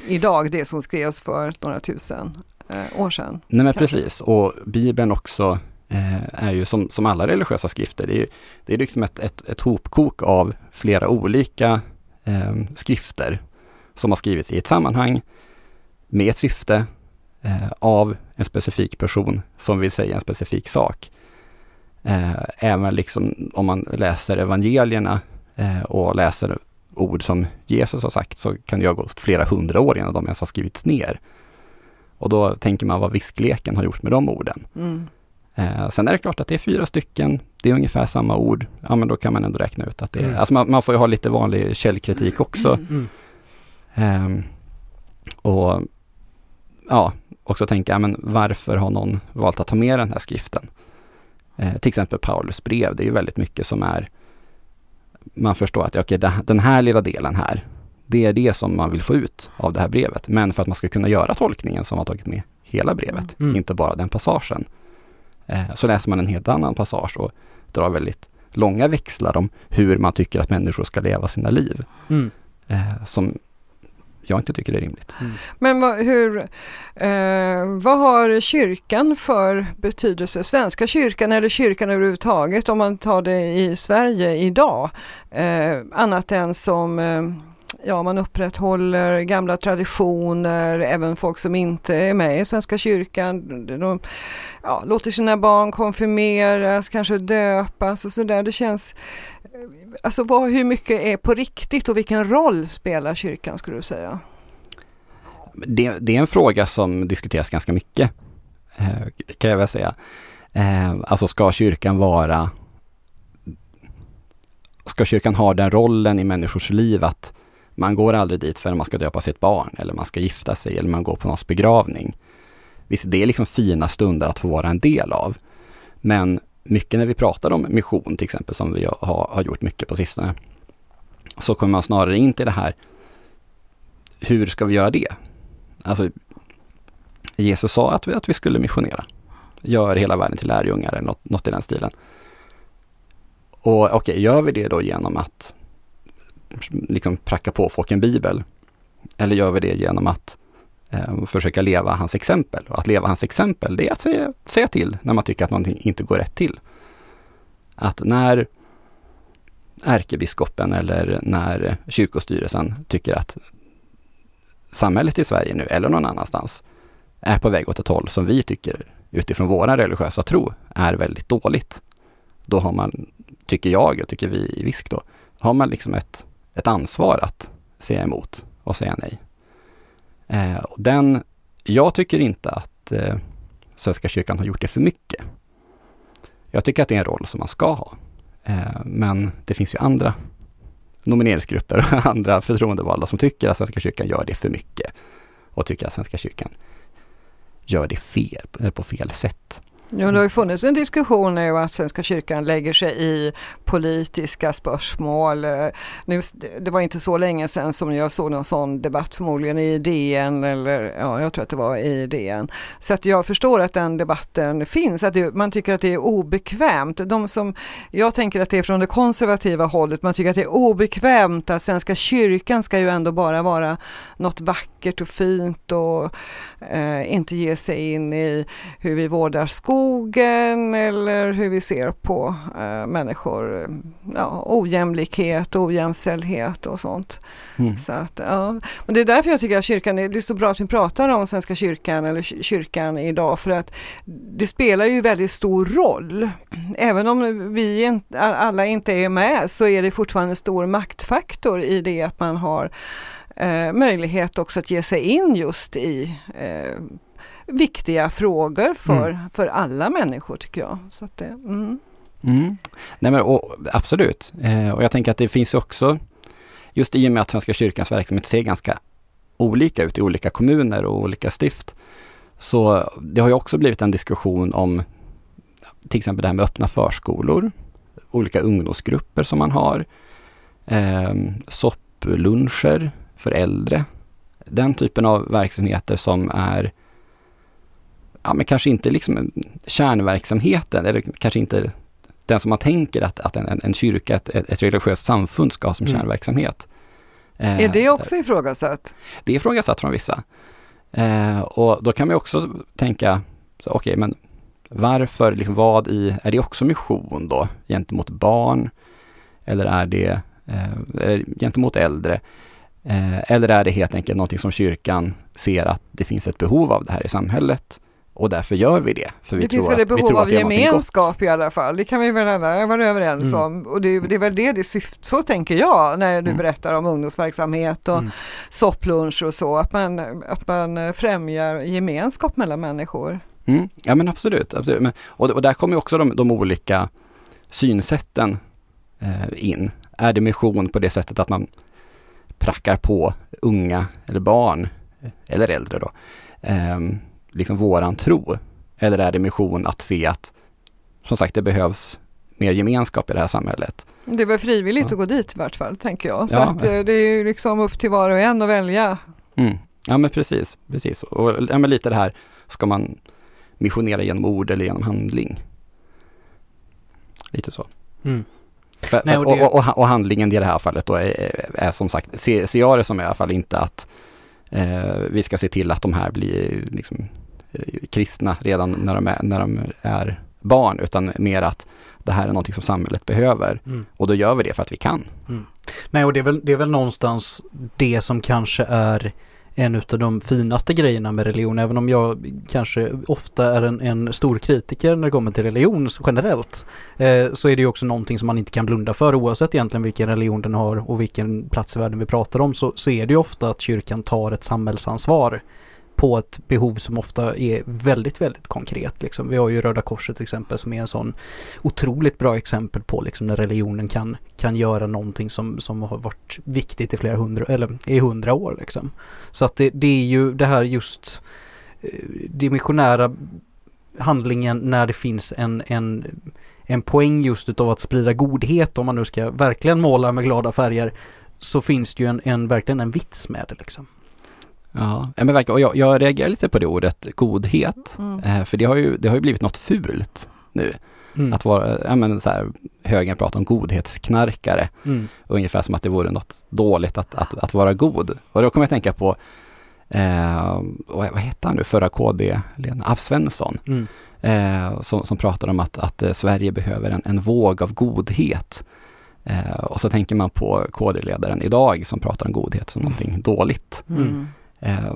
idag, det som skrevs för några tusen eh, år sedan.
Nej men kanske. precis, och Bibeln också eh, är ju som, som alla religiösa skrifter, det är, det är liksom ett, ett, ett hopkok av flera olika eh, skrifter som har skrivits i ett sammanhang med ett syfte eh, av en specifik person som vill säga en specifik sak. Eh, även liksom om man läser evangelierna eh, och läser ord som Jesus har sagt så kan det ha gått flera hundra år innan de ens har skrivits ner. Och då tänker man vad viskleken har gjort med de orden. Mm. Eh, sen är det klart att det är fyra stycken, det är ungefär samma ord. Ja men då kan man ändå räkna ut att det är, mm. alltså man, man, får ju ha lite vanlig källkritik också. Mm. Eh, och ja, också tänka, ja, men varför har någon valt att ta med den här skriften? Eh, till exempel Paulus brev, det är ju väldigt mycket som är man förstår att okay, den här lilla delen här, det är det som man vill få ut av det här brevet. Men för att man ska kunna göra tolkningen som har tagit med hela brevet, mm. inte bara den passagen, Eh, så läser man en helt annan passage och drar väldigt långa växlar om hur man tycker att människor ska leva sina liv. Mm. Eh, som jag inte tycker är rimligt. Mm.
Men vad, hur, eh, vad har kyrkan för betydelse, Svenska kyrkan eller kyrkan överhuvudtaget om man tar det i Sverige idag? Eh, annat än som eh, ja, man upprätthåller gamla traditioner, även folk som inte är med i Svenska kyrkan. De ja, låter sina barn konfirmeras, kanske döpas och sådär. Det känns, alltså vad, hur mycket är på riktigt och vilken roll spelar kyrkan skulle du säga?
Det, det är en fråga som diskuteras ganska mycket, eh, kan jag väl säga. Eh, alltså ska kyrkan vara Ska kyrkan ha den rollen i människors liv att man går aldrig dit förrän man ska döpa sitt barn eller man ska gifta sig eller man går på någons begravning. Visst, det är liksom fina stunder att få vara en del av. Men mycket när vi pratar om mission till exempel, som vi har, har gjort mycket på sistone, så kommer man snarare in till det här, hur ska vi göra det? Alltså, Jesus sa att vi, att vi skulle missionera. Gör hela världen till lärjungar eller något, något i den stilen. Och okej, okay, gör vi det då genom att liksom pracka på folk en bibel? Eller gör vi det genom att eh, försöka leva hans exempel? Och att leva hans exempel, det är att säga, säga till när man tycker att någonting inte går rätt till. Att när ärkebiskopen eller när kyrkostyrelsen tycker att samhället i Sverige nu, eller någon annanstans, är på väg åt ett håll som vi tycker utifrån vår religiösa tro är väldigt dåligt. Då har man, tycker jag och tycker vi i VISK då, har man liksom ett, ett ansvar att säga emot och säga nej. Eh, och den, jag tycker inte att eh, Svenska kyrkan har gjort det för mycket. Jag tycker att det är en roll som man ska ha. Eh, men det finns ju andra nomineringsgrupper och andra förtroendevalda som tycker att Svenska kyrkan gör det för mycket och tycker att Svenska kyrkan gör det fel, eh, på fel sätt.
Ja, det har ju funnits en diskussion nu att Svenska kyrkan lägger sig i politiska spörsmål. Nu, det var inte så länge sedan som jag såg någon sån debatt, förmodligen i DN eller ja, jag tror att det var i DN. Så att jag förstår att den debatten finns, att det, man tycker att det är obekvämt. De som, jag tänker att det är från det konservativa hållet, man tycker att det är obekvämt att Svenska kyrkan ska ju ändå bara vara något vackert och fint och eh, inte ge sig in i hur vi vårdar skolan skogen eller hur vi ser på äh, människor, ja, ojämlikhet, ojämställdhet och sånt. Mm. Så att, ja. Men det är därför jag tycker att kyrkan, är, det är så bra att vi pratar om Svenska kyrkan eller kyrkan idag för att det spelar ju väldigt stor roll. Även om vi alla inte är med så är det fortfarande en stor maktfaktor i det att man har eh, möjlighet också att ge sig in just i eh, viktiga frågor för, mm. för alla människor tycker jag. Så att det, mm.
Mm. Nej men och, absolut. Eh, och jag tänker att det finns också, just i och med att Svenska kyrkans verksamhet ser ganska olika ut i olika kommuner och olika stift. Så det har ju också blivit en diskussion om till exempel det här med öppna förskolor, olika ungdomsgrupper som man har, eh, soppluncher för äldre. Den typen av verksamheter som är ja, men kanske inte liksom kärnverksamheten eller kanske inte den som man tänker att, att en, en kyrka, ett, ett religiöst samfund ska ha som mm. kärnverksamhet.
Eh, är det också ifrågasatt?
Det är ifrågasatt från vissa. Eh, och då kan man också tänka, okej okay, men varför, liksom, vad i, är det också mission då gentemot barn? Eller är det eh, gentemot äldre? Eh, eller är det helt enkelt någonting som kyrkan ser att det finns ett behov av det här i samhället? Och därför gör vi det.
För vi det finns väl ett behov av gemenskap i alla fall, det kan vi väl alla vara överens mm. om. Och det, det, är väl det det syftar, så tänker jag när du mm. berättar om ungdomsverksamhet och mm. sopplunch och så, att man, att man främjar gemenskap mellan människor.
Mm. Ja men absolut, absolut. Men, och, och där kommer också de, de olika synsätten eh, in. Är det mission på det sättet att man prackar på unga eller barn, eller äldre då, eh, liksom våran tro? Eller är det mission att se att, som sagt, det behövs mer gemenskap i det här samhället?
Det är väl frivilligt ja. att gå dit i vart fall, tänker jag. Så ja. att eh, det är liksom upp till var och en att välja.
Mm. Ja men precis, precis. Och ja, men lite det här, ska man missionera genom ord eller genom handling? Lite så. Mm. För, Nej, och, det... och, och, och, handlingen i det här fallet då är, är, är som sagt, ser, ser jag det som i alla fall inte att eh, vi ska se till att de här blir liksom kristna redan när de är, när de är barn, utan mer att det här är någonting som samhället behöver. Mm. Och då gör vi det för att vi kan. Mm.
Nej, och det är, väl, det är väl någonstans det som kanske är en av de finaste grejerna med religion, även om jag kanske ofta är en, en stor kritiker när det kommer till religion generellt, eh, så är det ju också någonting som man inte kan blunda för oavsett egentligen vilken religion den har och vilken plats i världen vi pratar om, så, så är det ju ofta att kyrkan tar ett samhällsansvar på ett behov som ofta är väldigt, väldigt konkret. Liksom. Vi har ju Röda Korset till exempel som är en sån otroligt bra exempel på liksom, när religionen kan, kan göra någonting som, som har varit viktigt i flera hundra, eller i hundra år. Liksom. Så att det, det är ju det här just eh, det missionära handlingen när det finns en, en, en poäng just utav att sprida godhet om man nu ska verkligen måla med glada färger så finns det ju en, en verkligen en vits med det liksom.
Ja, men verkligen. Och jag, jag reagerar lite på det ordet godhet.
Mm.
Eh, för det har, ju, det har ju blivit något fult nu.
Mm.
Att vara, ja men så här, högern pratar om godhetsknarkare.
Mm.
Ungefär som att det vore något dåligt att, att, att vara god. Och då kommer jag tänka på, eh, vad, hette han nu, förra KD, Lena, Alf Svensson.
Mm.
eh, som, som pratar om att, att eh, Sverige behöver en, en våg av godhet. Eh, och så tänker man på KD-ledaren idag som pratar om godhet som någonting dåligt. Eh,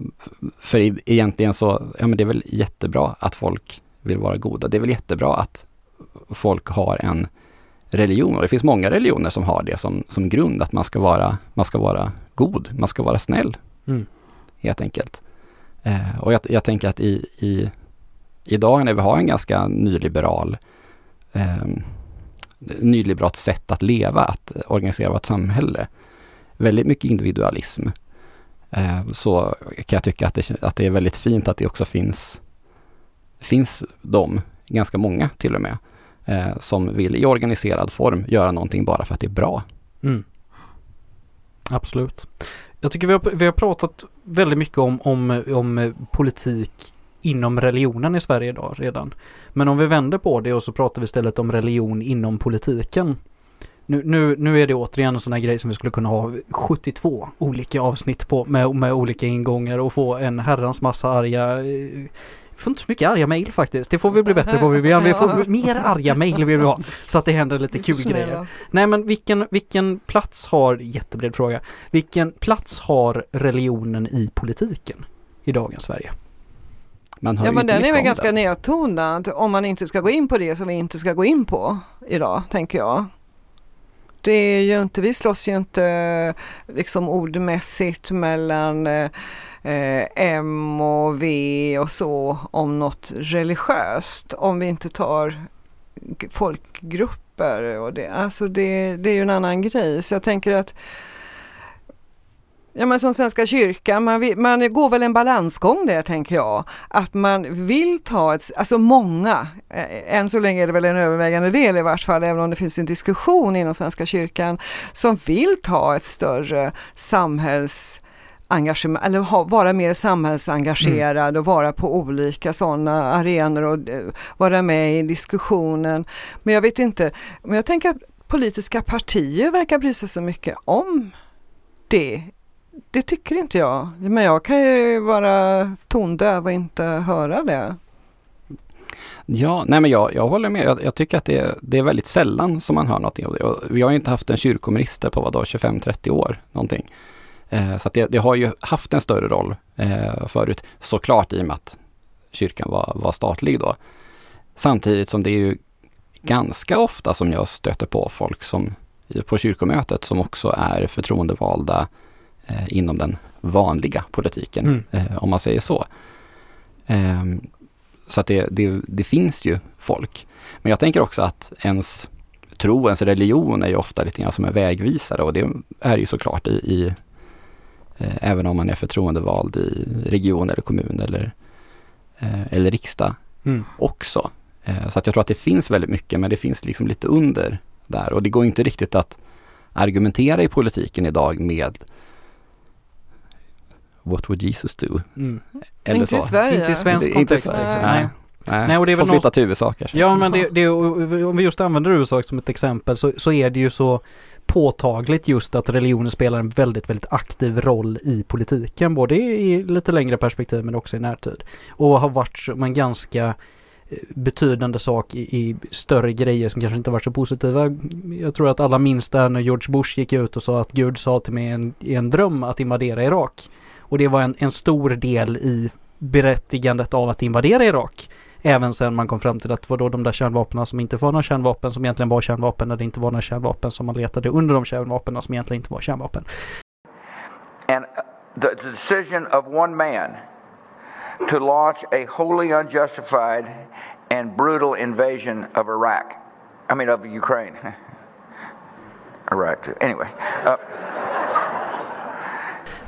för e- egentligen så, ja men det är väl jättebra att folk vill vara goda. Det är väl jättebra att folk har en religion och det finns många religioner som har det som, som grund att man ska vara, man ska vara god, man ska vara snäll
Mm.
helt enkelt. Eh, och jag, jag tänker att i, i idag när vi har en ganska nyliberal eh, nyliberalt sätt att leva, att organisera vårt samhälle, väldigt mycket individualism, Eh, så kan jag tycka att det, att det är väldigt fint att det också finns, finns de, ganska många till och med, eh, som vill i organiserad form göra någonting bara för att det är bra.
Mm. Absolut. Jag tycker vi har, vi har pratat väldigt mycket om, om, om politik inom religionen i Sverige idag redan. Men om vi vänder på det och så pratar vi istället om religion inom politiken. Nu, nu, nu är det återigen en sån här grej som vi skulle kunna ha 72 olika avsnitt på med, med olika ingångar och få en herrans massa arga eh, vi får inte så mycket arga mejl faktiskt. Det får vi bli bättre på. Vi, vi får mer arga mejl vill vi ha. Så att det händer lite kul grejer. Nej men vilken, vilken plats har, jättebred fråga, vilken plats har religionen i politiken i dagens Sverige?
Man hör
Ja
ju
men den är väl ganska nedtonad om man inte ska gå in på det som vi inte ska gå in på idag, tänker jag. Det är ju inte, vi slåss ju inte liksom ordmässigt mellan eh, eh, M och V och så om något religiöst om vi inte tar folkgrupper och det, alltså det, det är ju en annan grej. Så jag tänker att Ja men som Svenska kyrkan, man, vill, man går väl en balansgång där tänker jag. Att man vill ta ett, alltså många, eh, än så länge är det väl en övervägande del i vart fall, även om det finns en diskussion inom Svenska kyrkan, som vill ta ett större samhälls engagemang, eller ha, vara mer samhällsengagerad och vara på olika sådana arenor och eh, vara med i diskussionen. Men jag vet inte, men jag tänker att politiska partier verkar bry sig så mycket om det. Det tycker inte jag. Men jag kan ju vara tondöv och inte höra det.
Ja, nej men jag, jag håller med. Jag, jag tycker att det, är- det är väldigt sällan som man hör någonting av det. Och vi har ju inte haft en kyrkominister på vadå, 25-30 år någonting. Eh, så att det, det har ju haft en större roll eh, förut, såklart i och med att kyrkan var, var statlig då. Samtidigt som det är ju ganska ofta som jag stöter på folk som på kyrkomötet som också är förtroendevalda eh, inom den vanliga politiken,
Mm.
eh, om man säger så. Ehm, så att det, det, det finns ju folk. Men jag tänker också att ens tro, ens religion är ju ofta lite grann som en vägvisare och det är ju såklart i, i eh, även om man är förtroendevald i region eller kommun eller, eh, eller riksdag
Mm.
också. Eh, så att jag tror att det finns väldigt mycket men det finns liksom lite under där och det går inte riktigt att argumentera i politiken idag med What would Jesus do?
Mm.
Eller
inte i
så.
Sverige.
Inte i svensk
inte
kontext liksom.
Nej.
Nej.
Nej,
och det är
får
väl
flytta till USA kanske.
Ja men det, det, om vi just använder USA som ett exempel så, så är det ju så påtagligt just att religionen spelar en väldigt, väldigt aktiv roll i politiken. Både i, i lite längre perspektiv men också i närtid. Och har varit som en ganska eh, betydande sak i, i större grejer som kanske inte varit så positiva. Jag tror att alla minns där när George Bush gick ut och sa att Gud sa till mig i en, i en dröm att invadera Irak. Och det var en, en stor del i berättigandet av att invadera Irak. Även sen man kom fram till att det var då de där kärnvapnen som inte var några kärnvapen som egentligen var kärnvapen när det inte var några kärnvapen som man letade under de kärnvapnen som egentligen inte var kärnvapen.
And uh, the decision of one man to launch a wholly unjustified and brutal invasion of Iraq. I mean, of Ukraine. Iraq, too. Anyway, uh,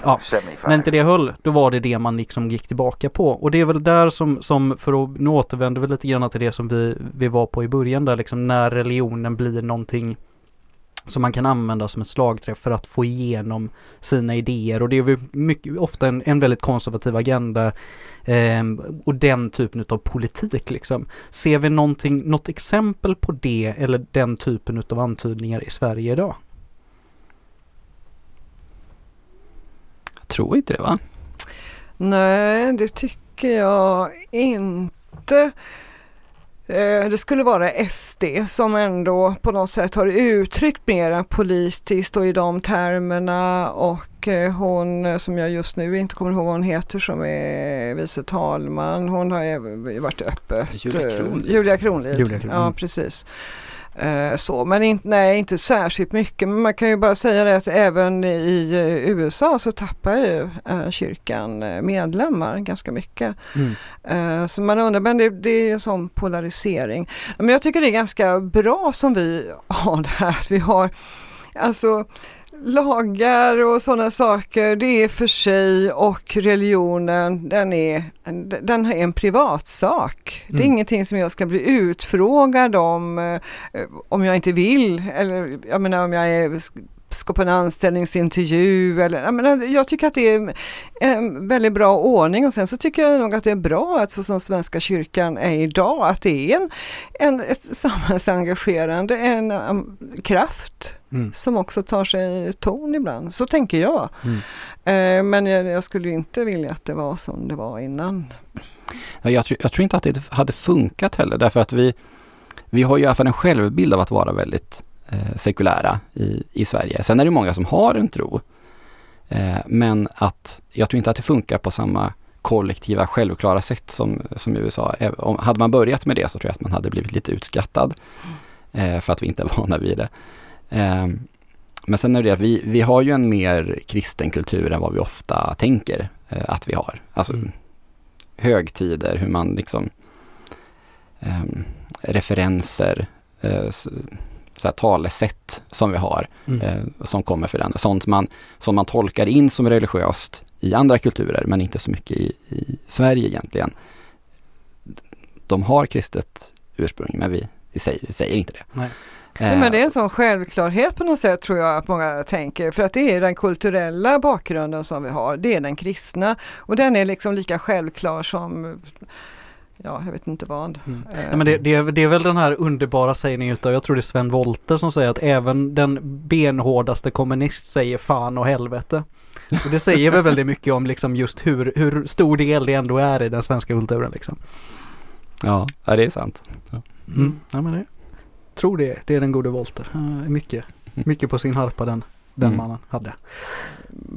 Ja,
75.
när inte det höll, då var det det man liksom gick tillbaka på. Och det är väl där som, som för att, nu återvänder vi lite grann till det som vi, vi var på i början där liksom när religionen blir någonting som man kan använda som ett slagträ för att få igenom sina idéer och det är väl mycket, ofta en, en väldigt konservativ agenda eh, och den typen av politik liksom. Ser vi någonting, något exempel på det eller den typen av antydningar i Sverige idag?
Tror inte det va?
Nej, det tycker jag inte. Eh, det skulle vara SD som ändå på något sätt har uttryckt mera politiskt och i de termerna och eh, hon eh, som jag just nu inte kommer ihåg vad hon heter som är vice talman, hon har ju varit öppet.
Julia Kronlid.
Julia Kronlid.
Julia Kronlid.
Ja, precis. Eh, så, men inte, nej, inte särskilt mycket. Men man kan ju bara säga det att även i eh, USA så tappar ju eh, kyrkan eh, medlemmar ganska mycket.
Mm.
Eh, så man undrar, men det, det är en sån polarisering. Men jag tycker det är ganska bra som vi har det här, att vi har alltså lagar och sådana saker, det är för sig och religionen, den är, den är en privatsak. Det är
Mm.
ingenting som jag ska bli utfrågad om, eh, om jag inte vill, eller jag menar om jag är, ska på en anställningsintervju eller, jag, menar, jag tycker att det är en väldigt bra ordning och sen så tycker jag nog att det är bra att så som Svenska kyrkan är idag, att det är en, en, ett samhällsengagerande, en um, kraft
Mm.
som också tar sig ton ibland. Så tänker jag.
Mm.
Eh, men jag, jag skulle inte vilja att det var som det var innan.
Ja, jag, tror- jag tror inte att det hade funkat heller därför att vi, vi har ju i alla fall en självbild av att vara väldigt eh, sekulära i, i Sverige. Sen är det många som har en tro. Eh, men att jag tror inte att det funkar på samma kollektiva självklara sätt som, som USA. Om, hade man börjat med det så tror jag att man hade blivit lite utskrattad. Eh, för att vi inte är vana vid det. Eh, men sen är det att vi, vi har ju en mer kristen kultur än vad vi ofta tänker eh, att vi har. Alltså
Mm.
högtider, hur man liksom ehm, referenser, eh, så här talesätt som vi har,
Mm.
eh, som kommer för den. Sånt man, som man tolkar in som religiöst i andra kulturer, men inte så mycket i, i Sverige egentligen. De har kristet ursprung, men vi, vi, säger, vi säger inte det.
Nej.
Eh,
Men det är en sån självklarhet på något sätt tror jag att många tänker. För att det är den kulturella bakgrunden som vi har. Det är den kristna. Och den är liksom lika självklar som, ja jag vet inte vad.
Mm.
Eh,
Nej, men det, det, är, det är väl den här underbara sägningen utav, jag tror det är Sven Wollter som säger att även den benhårdaste kommunist säger fan och helvete. Och det säger väl väldigt mycket om liksom just hur, hur stor del det ändå är i den svenska kulturen liksom.
ja, ja, det är sant.
Mm. Ja, men det, tror det, det är den gode Wollter. Uh, mycket, mycket på sin harpa den, den
Mm.
mannen hade.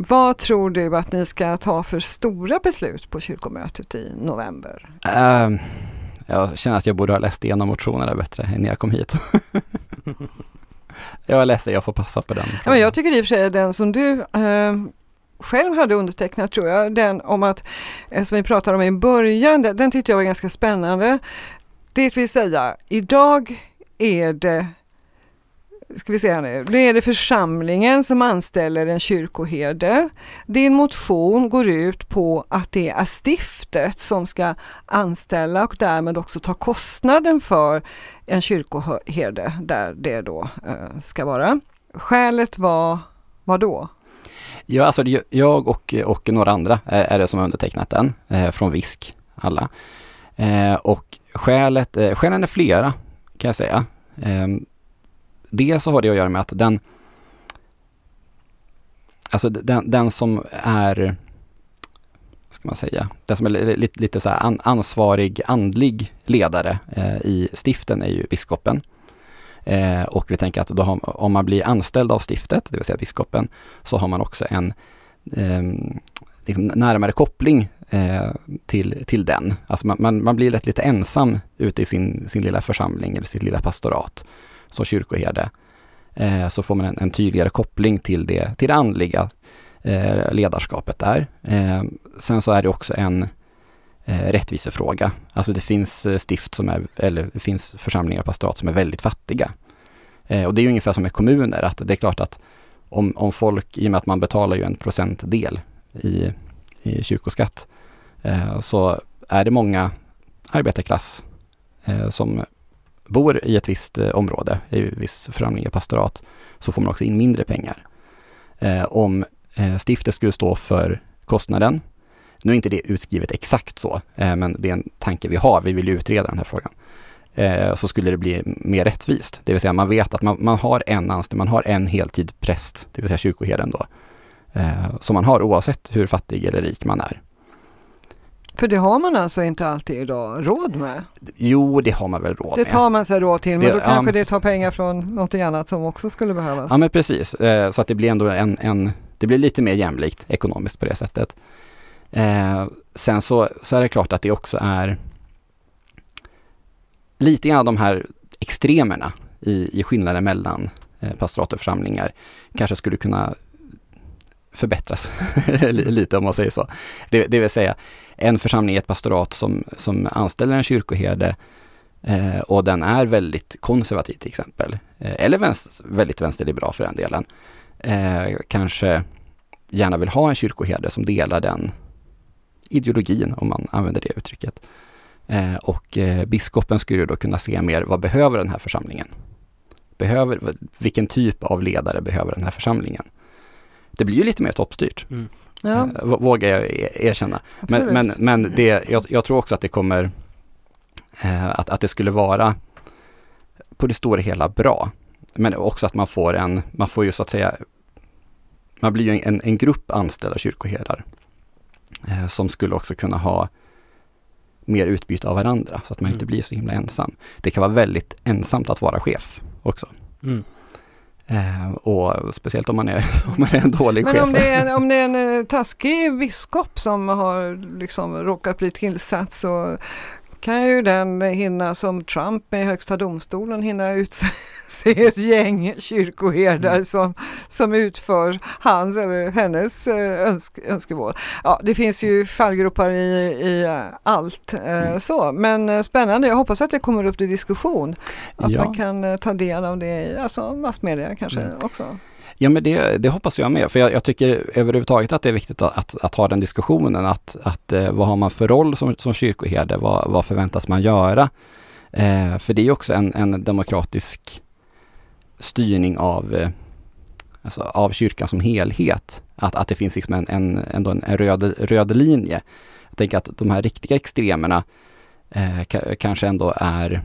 Vad tror du att ni ska ta för stora beslut på kyrkomötet i november?
Ehm, jag känner att jag borde ha läst igenom motionerna bättre innan jag kom hit. jag är ledsen, jag får passa på den.
Ja, men jag tycker i och för sig den som du eh, själv hade undertecknat tror jag, den om att, eh, som vi pratade om i början, den, den tyckte jag var ganska spännande. Det vill säga, idag är det Ska vi se nu. Nu är det församlingen som anställer en kyrkoherde. Din motion går ut på att det är stiftet som ska anställa och därmed också ta kostnaden för en kyrkoherde där det då eh, ska vara. Skälet var, vad då?
Ja, alltså jag och, och några andra är, är det som har undertecknat den, eh, från VISK, alla. Eh, och skälet, eh, skälen är flera, kan jag säga. Ehm, Dels det så har det att göra med att den, alltså den, den som är, ska man säga, den som är lite, lite så här an, ansvarig andlig ledare eh, i stiften är ju biskopen. Eh, och vi tänker att då har, om man blir anställd av stiftet, det vill säga biskopen, så har man också en eh, liksom närmare koppling eh, till, till den. Alltså man, man, man blir rätt lite ensam ute i sin, sin lilla församling eller sitt lilla pastorat som kyrkoherde. Eh, så får man en, en tydligare koppling till det, till det andliga eh, ledarskapet där. Eh, sen så är det också en eh, rättvisefråga. Alltså det finns eh, stift som är, eller det finns församlingar och pastorat som är väldigt fattiga. Eh, och det är ju ungefär som med kommuner, att det är klart att om, om folk, i och med att man betalar ju en procentdel i, i kyrkoskatt, eh, så är det många arbetarklass eh, som bor i ett visst eh, område, i en viss församling och pastorat, så får man också in mindre pengar. Eh, om eh, stiftet skulle stå för kostnaden, nu är inte det utskrivet exakt så, eh, men det är en tanke vi har, vi vill utreda den här frågan, eh, så skulle det bli mer rättvist. Det vill säga man vet att man, man har en anställd, man har en heltid präst, det vill säga kyrkoherden då, eh, som man har oavsett hur fattig eller rik man är.
För det har man alltså inte alltid idag råd med.
Jo, det har man väl råd
Det
med.
tar man sig råd till, men
Det-
då kanske
men-
det tar pengar från någonting annat som också skulle behövas.
Ja men precis, eh, så att det blir ändå en, en, det blir lite mer jämlikt ekonomiskt på det sättet. Eh, sen så, så är det klart att det också är lite grann de här extremerna i, i skillnaden mellan eh, pastorat och församlingar kanske skulle kunna förbättras li- lite om man säger så. Det, det vill säga en församling i ett pastorat som, som anställer en kyrkoherde eh, och den är väldigt konservativ till exempel, eh, eller vänster, väldigt vänsterliberal för den delen, eh, kanske gärna vill ha en kyrkoherde som delar den ideologin, om man använder det uttrycket. Eh, och eh, biskopen skulle då kunna se mer, vad behöver den här församlingen? Behöver, vilken typ av ledare behöver den här församlingen? Det blir ju lite mer toppstyrt, mm.
Ja,
eh, vå- vågar jag e- erkänna. Men,
absolut.
men, men det, jag, jag tror också att det kommer, eh, att, att det skulle vara på det stora hela bra. Men också att man får en, man får ju så att säga, man blir ju en, en grupp anställda kyrkoherdar eh, som skulle också kunna ha mer utbyte av varandra så att man
Mm.
inte blir så himla ensam. Det kan vara väldigt ensamt att vara chef också.
Mm.
Eh, och speciellt om man är, om man är en dålig
Men
chef.
om det, är en, om det är en eh, taskig biskop som har liksom råkat bli tillsatt så kan ju den hinna som Trump i högsta domstolen hinna utse ett gäng kyrkoherdar
Mm.
som, som utför hans eller hennes eh, önsk, önskemål. Ja, det finns ju fallgropar i, i eh, allt eh, så, men spännande. Jag hoppas att det kommer upp till diskussion. Att
Ja.
man kan ta del av det i alltså massmedia kanske
Mm.
också.
Ja men det, det hoppas jag med, för jag, jag tycker överhuvudtaget att det är viktigt att, att, att ha den diskussionen, att, att eh, vad har man för roll som, som kyrkoherde, vad, vad förväntas man göra? Eh, för det är ju också en, en demokratisk styrning av, eh, alltså av kyrkan som helhet, att, att det finns liksom en, en, ändå en, en röd, röd linje. Jag tänker att de här riktiga extremerna eh, kanske ändå är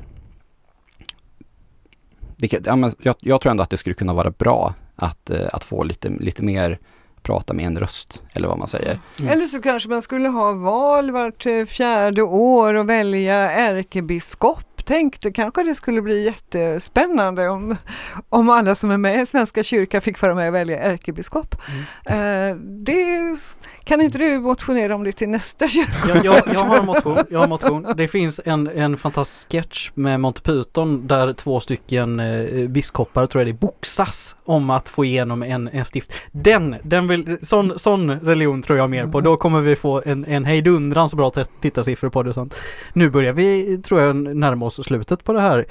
det, ja, men jag, jag tror ändå att det skulle kunna vara bra att, eh, att få lite, lite mer prata med en röst, eller vad man säger.
Mm.
Eller så kanske man skulle ha val vart eh, fjärde år och välja ärkebiskop. Tänk, det kanske det skulle bli jättespännande om, om alla som är med i Svenska kyrkan fick vara med och välja ärkebiskop.
Mm.
Eh, det kan inte du motionera om det till nästa kyrka?
Jag, jag, jag har en motion, jag har motion. Det finns en, en fantastisk sketch med Monty Python där två stycken eh, biskopar, tror jag det är, boxas om att få igenom en, en stift. Den, den vill, sån, sån religion tror jag mer på. Då kommer vi få en, en hejdundrans bra tittarsiffror på det och sånt. Nu börjar vi, tror jag, närma oss slutet på det här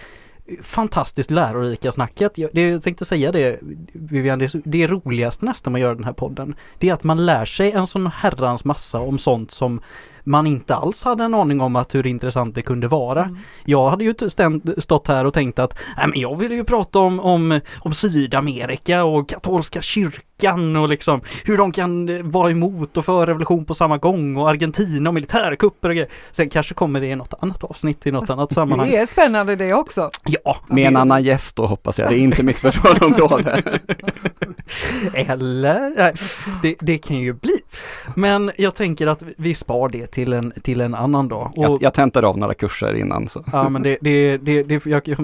fantastiskt lärorika snacket. Jag, det, jag tänkte säga det Vivian, det, det roligaste nästan man gör den här podden. Det är att man lär sig en sån herrans massa om sånt som man inte alls hade en aning om att hur intressant det kunde vara.
Mm.
Jag hade ju stått här och tänkt att Nej, men jag ville ju prata om, om, om Sydamerika och katolska kyrkan och liksom hur de kan eh, vara emot och för revolution på samma gång och Argentina och militärkupper och grejer. Sen kanske kommer det i något annat avsnitt i något annat sammanhang.
Det är spännande det också.
Ja,
Med en annan gäst då hoppas jag, det är inte mitt specialområde.
Eller? Nej, det, det kan ju bli. Men jag tänker att vi spar det till en, till en annan dag. Och,
Jag, jag tentar av några kurser innan. Så.
Ja men det, det, det, det jag, jag,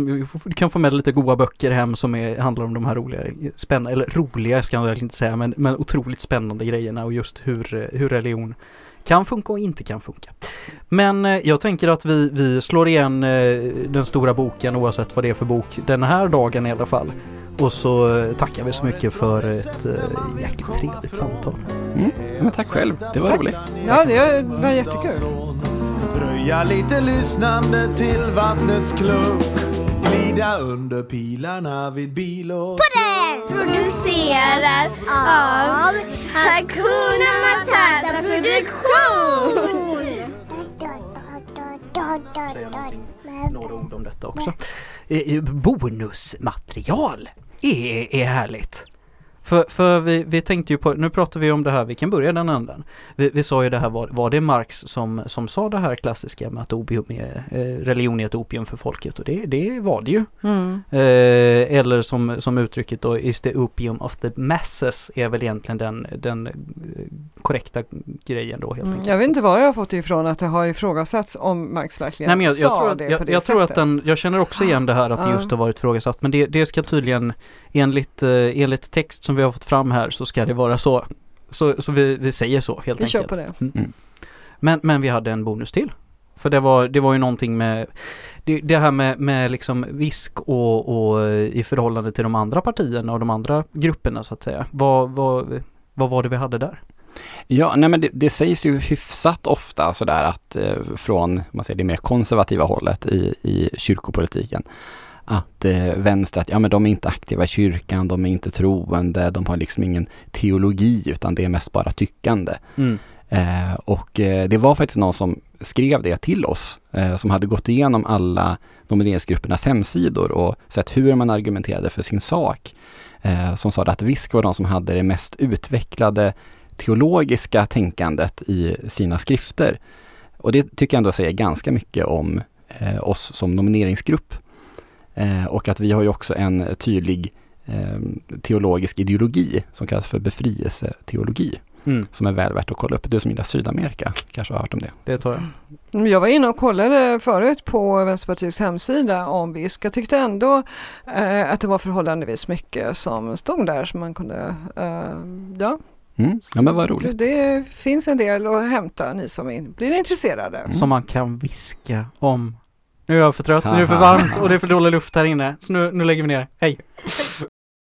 du kan få med lite goda böcker hem som är, handlar om de här roliga, spännande, eller roliga ska jag väl inte säga, men, men otroligt spännande grejerna och just hur, hur religion kan funka och inte kan funka. Men eh, jag tänker att vi, vi slår igen eh, den stora boken oavsett vad det är för bok den här dagen i alla fall. Och så eh, tackar vi så mycket för ett eh, jäkligt trevligt samtal.
Mm. Ja, men tack själv, det var roligt.
Ja, det var jättekul.
Dröja lite lyssnande till vattnets klunk Glida under pilarna vid bilåt
produceras av Hakuna Matata Produktion.
Säga några ord om detta också. eh, bonusmaterial är, är härligt. För, för vi, vi tänkte ju på, nu pratar vi om det här, vi kan börja den änden. Vi, vi sa ju det här, var, var det Marx som, som sa det här klassiska med att opium är, eh, religion är ett opium för folket och det, det var det ju.
Mm.
Eh, eller som, som uttrycket då, is the opium of the masses är väl egentligen den, den eh, korrekta grejen då helt
Mm.
enkelt.
Jag vet inte var jag har fått det ifrån att det har ifrågasatts om Marx verkligen
Nej men jag, jag,
sa
tror,
det på
jag,
det
jag tror att
sättet.
den, jag känner också igen det här att det just har varit ifrågasatt men det, det ska tydligen enligt, eh, enligt text som vi har fått fram här så ska det vara så. Så, så vi, vi säger så helt
Vi kör
enkelt.
på det.
Mm.
Men, men vi hade en bonus till. För det var, det var ju någonting med det, det här med, med liksom visk och, och eh, i förhållande till de andra partierna och de andra grupperna så att säga. Vad, vad, vad var det vi hade där?
Ja, nej men det, det sägs ju hyfsat ofta sådär att eh, från man säger, det mer konservativa hållet i, i kyrkopolitiken att eh, vänster, att ja men de är inte aktiva i kyrkan, de är inte troende, de har liksom ingen teologi utan det är mest bara tyckande.
Mm.
Eh, och eh, det var faktiskt någon som skrev det till oss, eh, som hade gått igenom alla nomineringsgruppernas hemsidor och sett hur man argumenterade för sin sak. Eh, som sa att VISK var de som hade det mest utvecklade teologiska tänkandet i sina skrifter. Och det tycker jag ändå säger ganska mycket om eh, oss som nomineringsgrupp. Eh, och att vi har ju också en tydlig eh, teologisk ideologi som kallas för befrielseteologi
Mm,
som är väl värt att kolla upp. Du som gillar Sydamerika kanske har hört om det.
det tar jag.
Mm, Jag var inne och kollade förut på Vänsterpartiets hemsida om VISK. Jag tyckte ändå eh, att det var förhållandevis mycket som stod där som man kunde, eh, ja.
Mm. Ja men vad roligt.
Det finns en del att hämta, ni som är, blir intresserade.
Mm.
Som man kan viska om. Nu är jag för trött, nu är det för varmt och det är för dålig luft här inne. Så nu, nu lägger vi ner. Hej!